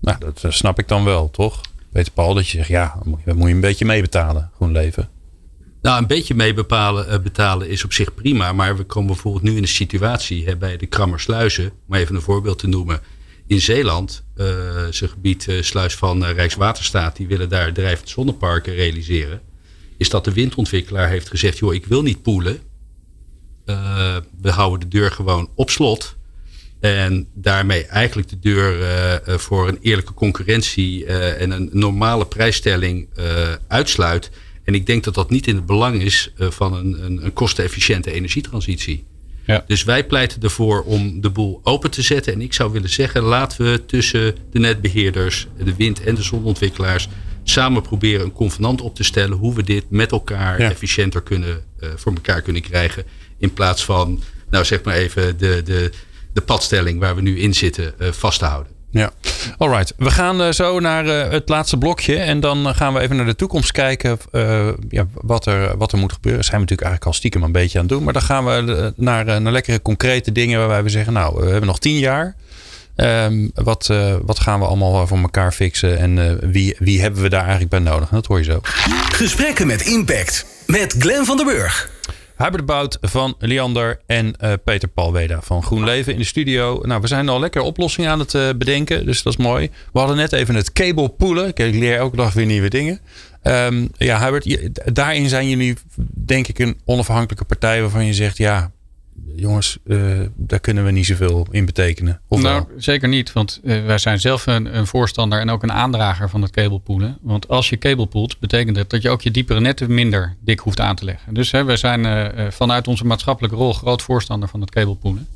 A: Nou, dat eh, snap ik dan wel, toch? Weet Paul dat je zegt, ja, dan moet je, een beetje meebetalen. Groen leven.
D: Nou, een beetje mee bepalen, eh, betalen is op zich prima. Maar we komen bijvoorbeeld nu in een situatie hè, bij de Krammersluizen. Om even een voorbeeld te noemen. In Zeeland, eh zijn gebied eh, sluis van Rijkswaterstaat. Die willen daar drijvend zonneparken realiseren. Is dat de windontwikkelaar heeft gezegd. joh, ik wil niet poelen. We houden de deur gewoon op slot. En daarmee eigenlijk de deur eh, eh, voor een eerlijke concurrentie eh, en een normale prijsstelling uitsluit. En ik denk dat dat niet in het belang is van een, een, een kostenefficiënte energietransitie.
C: Ja.
D: Dus wij pleiten ervoor om de boel open te zetten. En ik zou willen zeggen, laten we tussen de netbeheerders, de wind- en de zonontwikkelaars samen proberen een convenant op te stellen hoe we dit met elkaar
A: Ja.
D: efficiënter kunnen, voor elkaar kunnen krijgen. In plaats van, nou zeg maar even, de, de, de padstelling waar we nu in zitten eh, vast te houden.
A: Ja, alright. We gaan eh, zo naar eh, het laatste blokje. En dan gaan we even naar de toekomst kijken. eh, ja, wat, er, wat er moet gebeuren. Dat zijn we natuurlijk eigenlijk al stiekem een beetje aan het doen. Maar dan gaan we naar, naar lekkere concrete dingen waarbij we zeggen... nou, we hebben nog tien jaar. Ehm, wat, eh, wat gaan we allemaal voor elkaar fixen? En eh, wie, wie hebben we daar eigenlijk bij nodig? Dat hoor je zo.
B: Gesprekken met impact. Met Glenn van der Burg.
A: Hubert Bout van Liander en eh, Peter Palweda van GroenLeven in de studio. Nou, we zijn al lekker oplossingen aan het eh, bedenken, dus dat is mooi. We hadden net even het cable poelen. Ik leer elke dag weer nieuwe dingen. Ehm, ja, Hubert, daarin zijn jullie denk ik een onafhankelijke partij waarvan je zegt, ja, jongens, eh, daar kunnen we niet zoveel in betekenen. Of
C: nou,
A: wel?
C: zeker niet, want eh, wij zijn zelf een, een voorstander en ook een aandrager van het cablepoelen. Want als je cablepoelt, betekent dat dat je ook je diepere netten minder dik hoeft aan te leggen. Dus hè, wij zijn eh, vanuit onze maatschappelijke rol groot voorstander van het cablepoelen.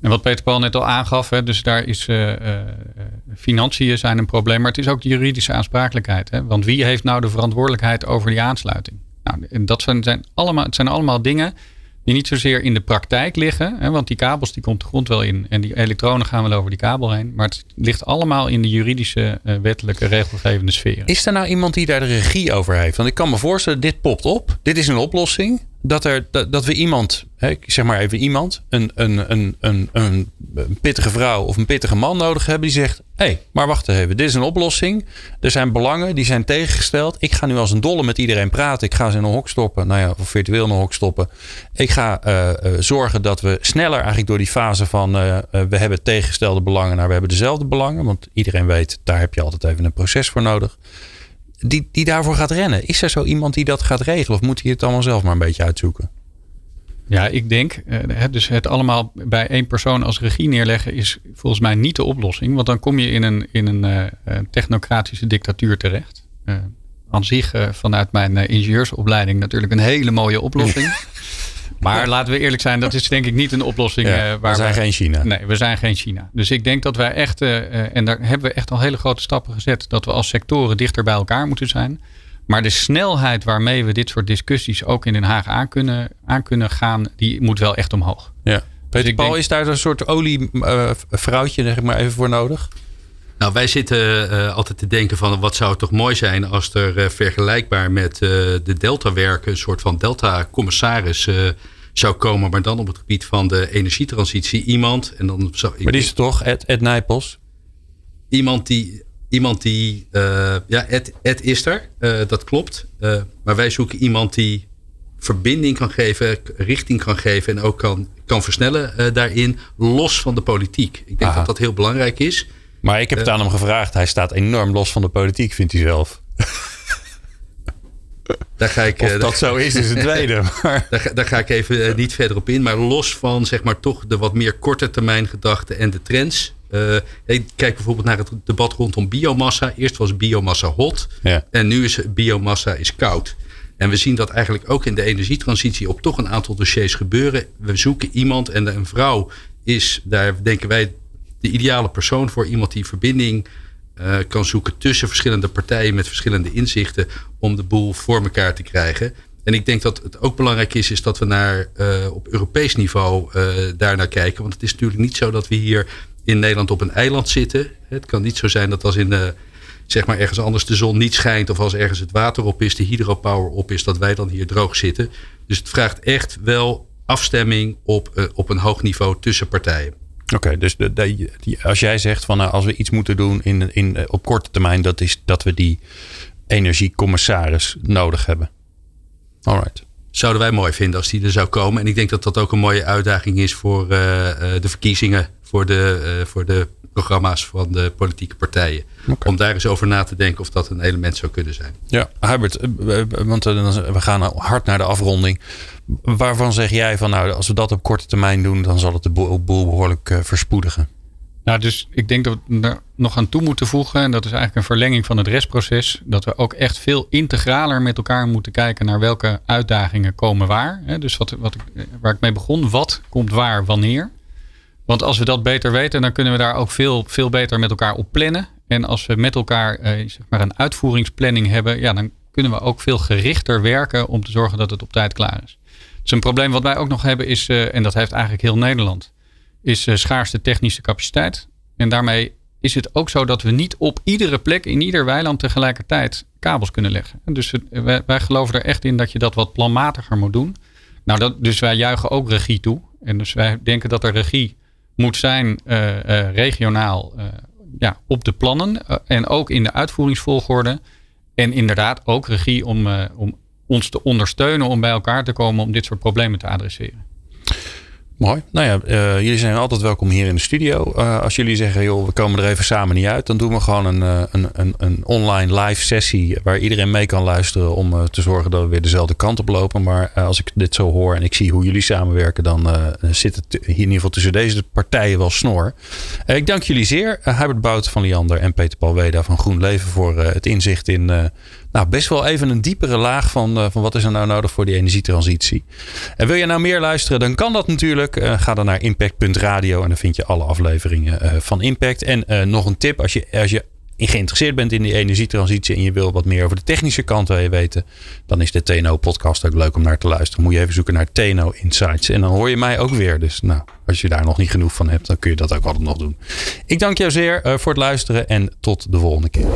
C: En wat Peter Paul net al aangaf, hè, dus daar is financiën zijn een probleem, maar het is ook de juridische aansprakelijkheid. Hè? Want wie heeft nou de verantwoordelijkheid over die aansluiting? Nou, en dat zijn, zijn allemaal, het zijn allemaal dingen die niet zozeer in de praktijk liggen. Hè, want die kabels die komt de grond wel in. En die elektronen gaan wel over die kabel heen. Maar het ligt allemaal in de juridische, eh, wettelijke, regelgevende sfeer.
A: Is er nou iemand die daar de regie over heeft? Want ik kan me voorstellen, dit popt op. Dit is een oplossing. Dat, er, dat, we iemand, hè, zeg maar even iemand, een, een, een, een, een, pittige vrouw of een pittige man nodig hebben. Die zegt, hé, hey, maar wacht even. Dit is een oplossing. Er zijn belangen, die zijn tegengesteld. Ik ga nu als een dolle met iedereen praten. Ik ga ze in een hok stoppen. Nou ja, of virtueel in een hok stoppen. Ik ga eh, eh, zorgen dat we sneller eigenlijk door die fase van... eh, we hebben tegengestelde belangen naar we hebben dezelfde belangen. Want iedereen weet, daar heb je altijd even een proces voor nodig die, die daarvoor gaat rennen? Is er zo iemand die dat gaat regelen? Of moet hij het allemaal zelf maar een beetje uitzoeken?
C: Ja, ik denk, uh, dus het allemaal bij één persoon als regie neerleggen is volgens mij niet de oplossing. Want dan kom je in een, in een uh, technocratische dictatuur terecht. Aan zich vanuit mijn ingenieursopleiding natuurlijk een hele mooie oplossing. *laughs* Maar laten we eerlijk zijn, dat is denk ik niet een oplossing.
A: Ja, waar we zijn geen China.
C: Nee, we zijn geen China. Dus ik denk dat wij echt, en daar hebben we echt al hele grote stappen gezet, dat we als sectoren dichter bij elkaar moeten zijn. Maar de snelheid waarmee we dit soort discussies ook in Den Haag aan kunnen, aan kunnen gaan, die moet wel echt omhoog.
A: Ja. Peter dus Paul, denk... is daar een soort olievrouwtje, uh, zeg ik maar even voor nodig?
D: Nou, wij zitten uh, altijd te denken van wat zou het toch mooi zijn als er uh, vergelijkbaar met uh, de Delta-werken een soort van Delta-commissaris zou komen, maar dan op het gebied van de energietransitie iemand. En dan zou,
A: maar die is toch, Ed, Ed Nijpels?
D: Iemand die iemand die, ja, Ed, Ed is er, dat klopt. Maar wij zoeken iemand die verbinding kan geven, richting kan geven en ook kan, kan versnellen daarin, los van de politiek. Ik denk Aha. dat dat heel belangrijk is.
A: Maar ik heb het aan hem gevraagd. Hij staat enorm los van de politiek, vindt hij zelf.
D: Daar ga ik,
A: of dat zo is, is het tweede. *laughs*
D: Maar. Daar, daar, ga ik even niet verder op in. Maar los van zeg maar, toch de wat meer korte termijn gedachten en de trends. Uh, kijk bijvoorbeeld naar het debat rondom biomassa. Eerst was biomassa hot. Ja. En nu is biomassa is koud. En we zien dat eigenlijk ook in de energietransitie op toch een aantal dossiers gebeuren. We zoeken iemand en een vrouw is, daar denken wij, de ideale persoon voor. Iemand die verbinding uh, kan zoeken tussen verschillende partijen met verschillende inzichten om de boel voor elkaar te krijgen. En ik denk dat het ook belangrijk is, is dat we naar, uh, op Europees niveau uh, daar naar kijken. Want het is natuurlijk niet zo dat we hier in Nederland op een eiland zitten. Het kan niet zo zijn dat als in de, zeg maar ergens anders de zon niet schijnt of als ergens het water op is, de hydropower op is, dat wij dan hier droog zitten. Dus het vraagt echt wel afstemming op, op een hoog niveau tussen partijen.
A: Oké, dus de, die, als jij zegt van nou, als we iets moeten doen in, in, op korte termijn, dat is dat we die energiecommissaris nodig hebben. Alright.
D: Zouden wij mooi vinden als die er zou komen. En ik denk dat dat ook een mooie uitdaging is voor uh, de verkiezingen voor de, uh, voor de programma's van de politieke partijen. Okay. Om daar eens over na te denken of dat een element zou kunnen zijn.
A: Ja, Hubert, want we gaan hard naar de afronding. Waarvan zeg jij van nou, als we dat op korte termijn doen, dan zal het de boel behoorlijk verspoedigen?
C: Nou, dus ik denk dat we er nog aan toe moeten voegen. En dat is eigenlijk een verlenging van het restproces. Dat we ook echt veel integraler met elkaar moeten kijken naar welke uitdagingen komen waar. Dus wat, wat, waar ik mee begon, wat komt waar wanneer. Want als we dat beter weten, dan kunnen we daar ook veel, veel beter met elkaar op plannen. En als we met elkaar eh, zeg maar een uitvoeringsplanning hebben, ja, dan kunnen we ook veel gerichter werken om te zorgen dat het op tijd klaar is. Dus een probleem wat wij ook nog hebben is, uh, en dat heeft eigenlijk heel Nederland, is uh, schaarste technische capaciteit. En daarmee is het ook zo dat we niet op iedere plek in ieder weiland tegelijkertijd kabels kunnen leggen. Dus wij, wij, geloven er echt in dat je dat wat planmatiger moet doen. Nou, dat, dus wij juichen ook regie toe. En dus wij denken dat er regie moet zijn uh, regionaal ja, op de plannen en ook in de uitvoeringsvolgorde. En inderdaad ook regie om, om ons te ondersteunen om bij elkaar te komen om dit soort problemen te adresseren.
A: Mooi. Nou ja, uh, jullie zijn altijd welkom hier in de studio. Uh, als jullie zeggen, joh, we komen er even samen niet uit, dan doen we gewoon een, uh, een, een, een, online live sessie waar iedereen mee kan luisteren om te zorgen dat we weer dezelfde kant op lopen. Maar als ik dit zo hoor en ik zie hoe jullie samenwerken, dan zit het hier in ieder geval tussen deze partijen wel snor. ik dank jullie zeer, Hubert Bout van Liander en Peter Paul Weda van Groen Leven voor het inzicht in nou, best wel even een diepere laag van, uh, van wat is er nou nodig voor die energietransitie. En wil je nou meer luisteren, dan kan dat natuurlijk. Uh, ga dan naar impact.radio en dan vind je alle afleveringen uh, van Impact. En nog een tip, als je, als je geïnteresseerd bent in die energietransitie en je wil wat meer over de technische kant weten, dan is de TNO-podcast ook leuk om naar te luisteren. Moet je even zoeken naar TNO Insights. En dan hoor je mij ook weer. Dus nou, als je daar nog niet genoeg van hebt, dan kun je dat ook altijd nog doen. Ik dank jou zeer voor het luisteren en tot de volgende keer.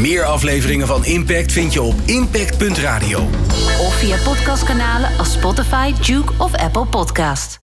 B: Meer afleveringen van Impact vind je op impact.radio.
F: Of via podcastkanalen als Spotify, Duke of Apple Podcast.